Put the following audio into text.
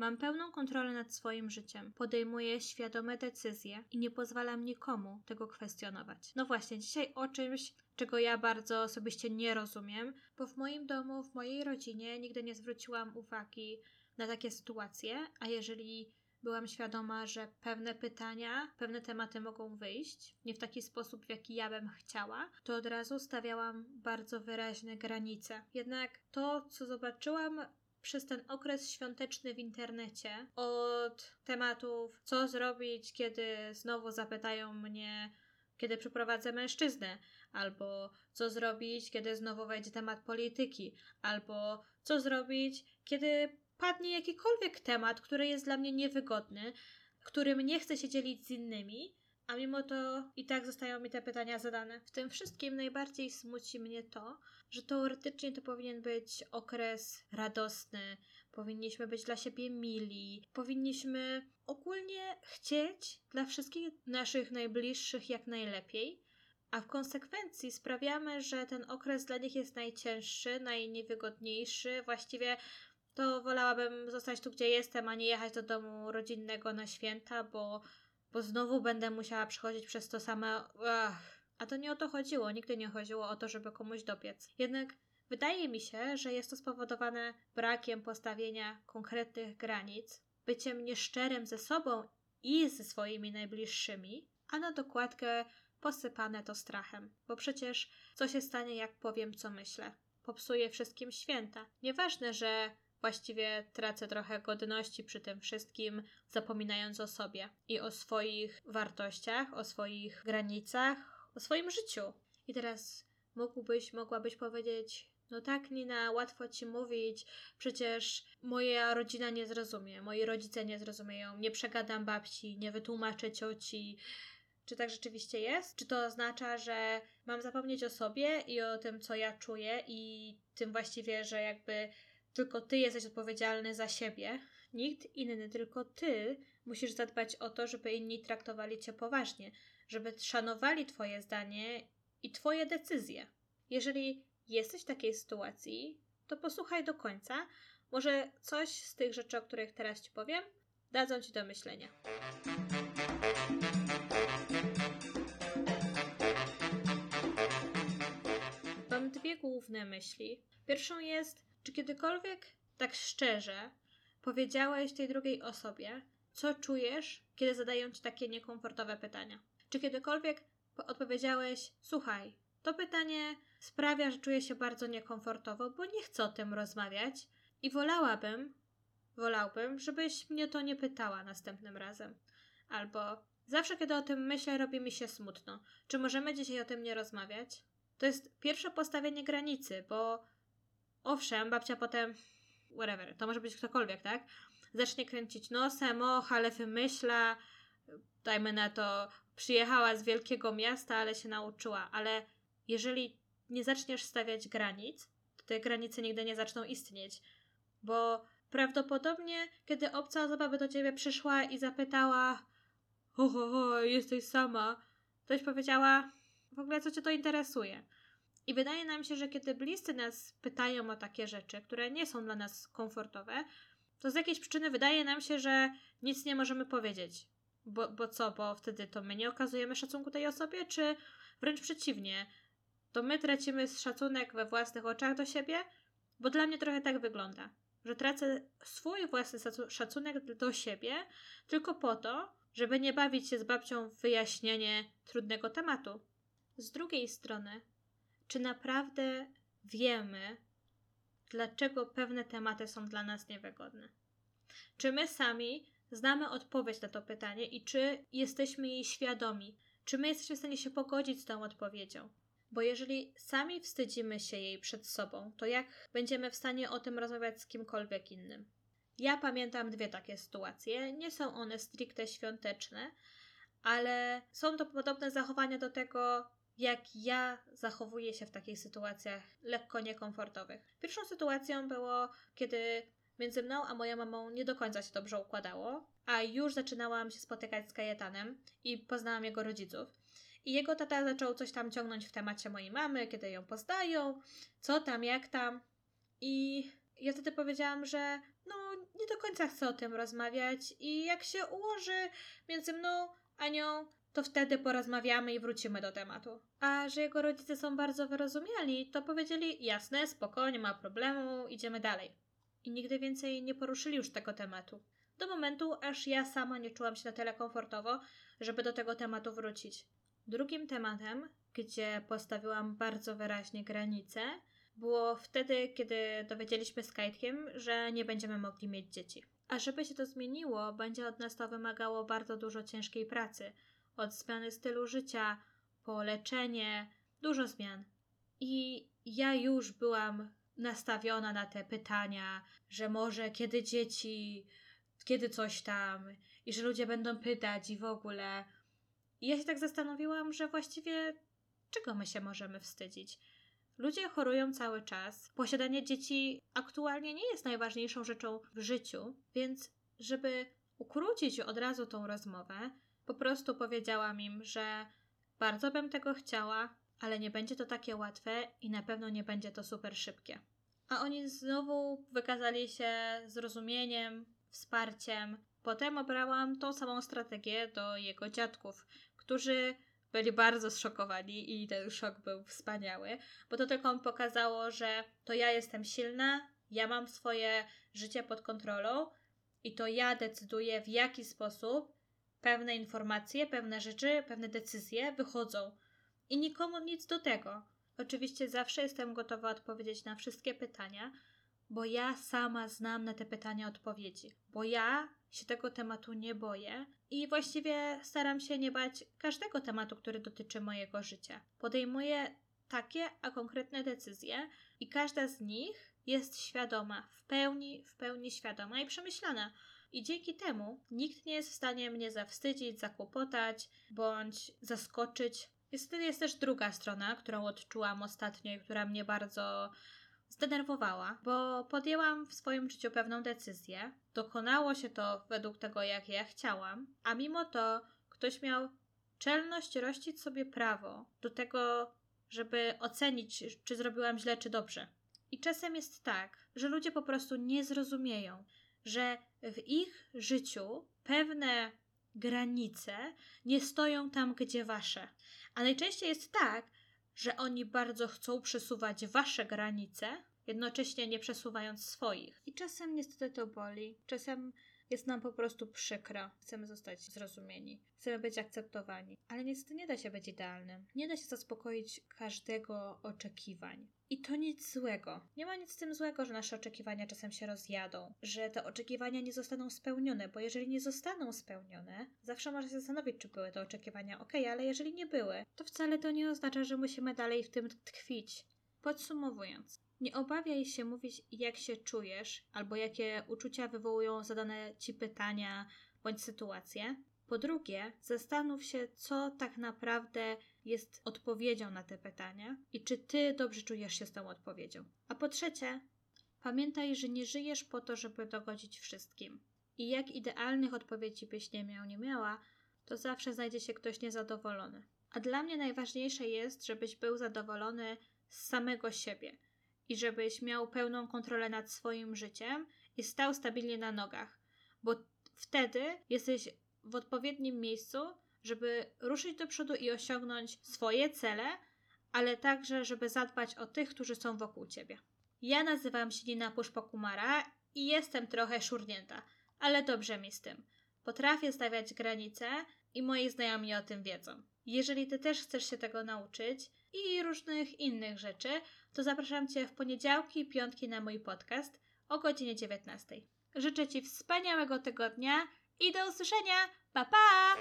Mam pełną kontrolę nad swoim życiem, podejmuję świadome decyzje i nie pozwalam nikomu tego kwestionować. No właśnie, dzisiaj o czymś, czego ja bardzo osobiście nie rozumiem, bo w moim domu, w mojej rodzinie nigdy nie zwróciłam uwagi na takie sytuacje, a jeżeli byłam świadoma, że pewne pytania, pewne tematy mogą wyjść nie w taki sposób, w jaki ja bym chciała, to od razu stawiałam bardzo wyraźne granice. Jednak to, co zobaczyłam przez ten okres świąteczny w internecie, od tematów, co zrobić, kiedy znowu zapytają mnie, kiedy przyprowadzę mężczyznę, albo co zrobić, kiedy znowu wejdzie temat polityki, albo co zrobić, kiedy padnie jakikolwiek temat, który jest dla mnie niewygodny, którym nie chcę się dzielić z innymi, a mimo to i tak zostają mi te pytania zadane. W tym wszystkim najbardziej smuci mnie to, że teoretycznie to powinien być okres radosny, powinniśmy być dla siebie mili, powinniśmy ogólnie chcieć dla wszystkich naszych najbliższych jak najlepiej. A w konsekwencji sprawiamy, że ten okres dla nich jest najcięższy, najniewygodniejszy, właściwie to wolałabym zostać tu, gdzie jestem, a nie jechać do domu rodzinnego na święta, bo, bo znowu będę musiała przechodzić przez to. Ach. A to nie o to chodziło, nigdy nie chodziło o to, żeby komuś dopiec. Jednak wydaje mi się, że jest to spowodowane brakiem postawienia konkretnych granic, byciem nieszczerym ze sobą i ze swoimi najbliższymi, a na dokładkę posypane to strachem, bo przecież co się stanie, jak powiem, co myślę? Popsuje wszystkim święta. Nieważne, że Właściwie tracę trochę godności przy tym wszystkim, zapominając o sobie i o swoich wartościach, o swoich granicach, o swoim życiu. I teraz mógłbyś, mogłabyś powiedzieć: No tak, Nina, łatwo ci mówić, przecież moja rodzina nie zrozumie, moi rodzice nie zrozumieją, nie przegadam babci, nie wytłumaczę cioci. Czy tak rzeczywiście jest? Czy to oznacza, że mam zapomnieć o sobie i o tym, co ja czuję, i tym właściwie, że jakby tylko ty jesteś odpowiedzialny za siebie. Nikt inny, tylko ty musisz zadbać o to, żeby inni traktowali cię poważnie, żeby szanowali twoje zdanie i twoje decyzje. Jeżeli jesteś w takiej sytuacji, to posłuchaj do końca. Może coś z tych rzeczy, o których teraz ci powiem, dadzą ci do myślenia. Mam dwie główne myśli. Pierwszą jest, czy kiedykolwiek tak szczerze powiedziałeś tej drugiej osobie, co czujesz, kiedy zadają ci takie niekomfortowe pytania? Czy kiedykolwiek odpowiedziałeś: Słuchaj, to pytanie sprawia, że czuję się bardzo niekomfortowo, bo nie chcę o tym rozmawiać i wolałabym, wolałbym, żebyś mnie to nie pytała następnym razem. Albo zawsze, kiedy o tym myślę, robi mi się smutno. Czy możemy dzisiaj o tym nie rozmawiać? To jest pierwsze postawienie granicy, bo owszem, babcia potem, whatever, to może być ktokolwiek, tak? Zacznie kręcić nosem, och, ale wymyśla, dajmy na to, przyjechała z wielkiego miasta, ale się nauczyła. Ale jeżeli nie zaczniesz stawiać granic, to te granice nigdy nie zaczną istnieć. Bo prawdopodobnie, kiedy obca osoba by do ciebie przyszła i zapytała, ho, ho, ho, jesteś sama, toś powiedziała, w ogóle co cię to interesuje? I wydaje nam się, że kiedy bliscy nas pytają o takie rzeczy, które nie są dla nas komfortowe, to z jakiejś przyczyny wydaje nam się, że nic nie możemy powiedzieć. Bo, bo co, bo wtedy to my nie okazujemy szacunku tej osobie, czy wręcz przeciwnie, to my tracimy szacunek we własnych oczach do siebie? Bo dla mnie trochę tak wygląda, że tracę swój własny szacunek do siebie tylko po to, żeby nie bawić się z babcią w wyjaśnienie trudnego tematu. Z drugiej strony, czy naprawdę wiemy, dlaczego pewne tematy są dla nas niewygodne? Czy my sami znamy odpowiedź na to pytanie i czy jesteśmy jej świadomi? Czy my jesteśmy w stanie się pogodzić z tą odpowiedzią? Bo jeżeli sami wstydzimy się jej przed sobą, to jak będziemy w stanie o tym rozmawiać z kimkolwiek innym? Ja pamiętam dwie takie sytuacje. Nie są one stricte świąteczne, ale są to podobne zachowania do tego, jak ja zachowuję się w takich sytuacjach lekko niekomfortowych. Pierwszą sytuacją było, kiedy między mną a moją mamą nie do końca się dobrze układało, a już zaczynałam się spotykać z Kajetanem i poznałam jego rodziców. I jego tata zaczął coś tam ciągnąć w temacie mojej mamy, kiedy ją poznają, co tam, jak tam. I ja wtedy powiedziałam, że no nie do końca chcę o tym rozmawiać i jak się ułoży między mną a nią, to wtedy porozmawiamy i wrócimy do tematu. A że jego rodzice są bardzo wyrozumiali, to powiedzieli jasne, spoko, nie ma problemu, idziemy dalej. I nigdy więcej nie poruszyli już tego tematu. Do momentu, aż ja sama nie czułam się na tyle komfortowo, żeby do tego tematu wrócić. Drugim tematem, gdzie postawiłam bardzo wyraźnie granice, było wtedy, kiedy dowiedzieliśmy z Kajtkiem, że nie będziemy mogli mieć dzieci. A żeby się to zmieniło, będzie od nas to wymagało bardzo dużo ciężkiej pracy. Od zmiany stylu życia, po leczenie, dużo zmian. I ja już byłam nastawiona na te pytania, że może kiedy dzieci, kiedy coś tam, i że ludzie będą pytać i w ogóle. I ja się tak zastanowiłam, że właściwie czego my się możemy wstydzić? Ludzie chorują cały czas. Posiadanie dzieci aktualnie nie jest najważniejszą rzeczą w życiu, więc żeby ukrócić od razu tą rozmowę, po prostu powiedziałam im, że bardzo bym tego chciała, ale nie będzie to takie łatwe i na pewno nie będzie to super szybkie. A oni znowu wykazali się zrozumieniem, wsparciem. Potem obrałam tą samą strategię do jego dziadków, którzy byli bardzo zszokowani i ten szok był wspaniały, bo to tylko pokazało, że to ja jestem silna, ja mam swoje życie pod kontrolą i to ja decyduję, w jaki sposób pewne informacje, pewne rzeczy, pewne decyzje wychodzą. I nikomu nic do tego. Oczywiście zawsze jestem gotowa odpowiedzieć na wszystkie pytania, bo ja sama znam na te pytania odpowiedzi, bo ja się tego tematu nie boję i właściwie staram się nie bać każdego tematu, który dotyczy mojego życia. Podejmuję takie, a konkretne decyzje i każda z nich jest świadoma, w pełni, w pełni świadoma i przemyślana. I dzięki temu nikt nie jest w stanie mnie zawstydzić, zakłopotać bądź zaskoczyć. Niestety jest też druga strona, którą odczułam ostatnio i która mnie bardzo zdenerwowała, bo podjęłam w swoim życiu pewną decyzję. Dokonało się to według tego, jak ja chciałam, a mimo to ktoś miał czelność rościć sobie prawo do tego, żeby ocenić, czy zrobiłam źle, czy dobrze. I czasem jest tak, że ludzie po prostu nie zrozumieją, że w ich życiu pewne granice nie stoją tam, gdzie wasze. A najczęściej jest tak, że oni bardzo chcą przesuwać wasze granice, jednocześnie nie przesuwając swoich. I czasem niestety to boli, czasem jest nam po prostu przykro. Chcemy zostać zrozumieni, chcemy być akceptowani, ale niestety nie da się być idealnym. Nie da się zaspokoić każdego oczekiwań. I to nic złego. Nie ma nic z tym złego, że nasze oczekiwania czasem się rozjadą, że te oczekiwania nie zostaną spełnione, bo jeżeli nie zostaną spełnione, zawsze można się zastanowić, czy były te oczekiwania ok, ale jeżeli nie były, to wcale to nie oznacza, że musimy dalej w tym tkwić. Podsumowując, nie obawiaj się mówić, jak się czujesz, albo jakie uczucia wywołują zadane ci pytania bądź sytuacje. Po drugie, zastanów się, co tak naprawdę jest odpowiedzią na te pytania i czy ty dobrze czujesz się z tą odpowiedzią. A po trzecie, pamiętaj, że nie żyjesz po to, żeby dogodzić wszystkim. I jak idealnych odpowiedzi byś nie miał, nie miała, to zawsze znajdzie się ktoś niezadowolony. A dla mnie najważniejsze jest, żebyś był zadowolony z samego siebie i żebyś miał pełną kontrolę nad swoim życiem i stał stabilnie na nogach, bo wtedy jesteś w odpowiednim miejscu, żeby ruszyć do przodu i osiągnąć swoje cele, ale także, żeby zadbać o tych, którzy są wokół ciebie. Ja nazywam się Nina Puszpokumara i jestem trochę szurnięta, ale dobrze mi z tym. Potrafię stawiać granice i moi znajomi o tym wiedzą. Jeżeli ty też chcesz się tego nauczyć i różnych innych rzeczy, to zapraszam cię w poniedziałki i piątki na mój podcast o godzinie 19. Życzę ci wspaniałego tygodnia i do usłyszenia. Pa, pa!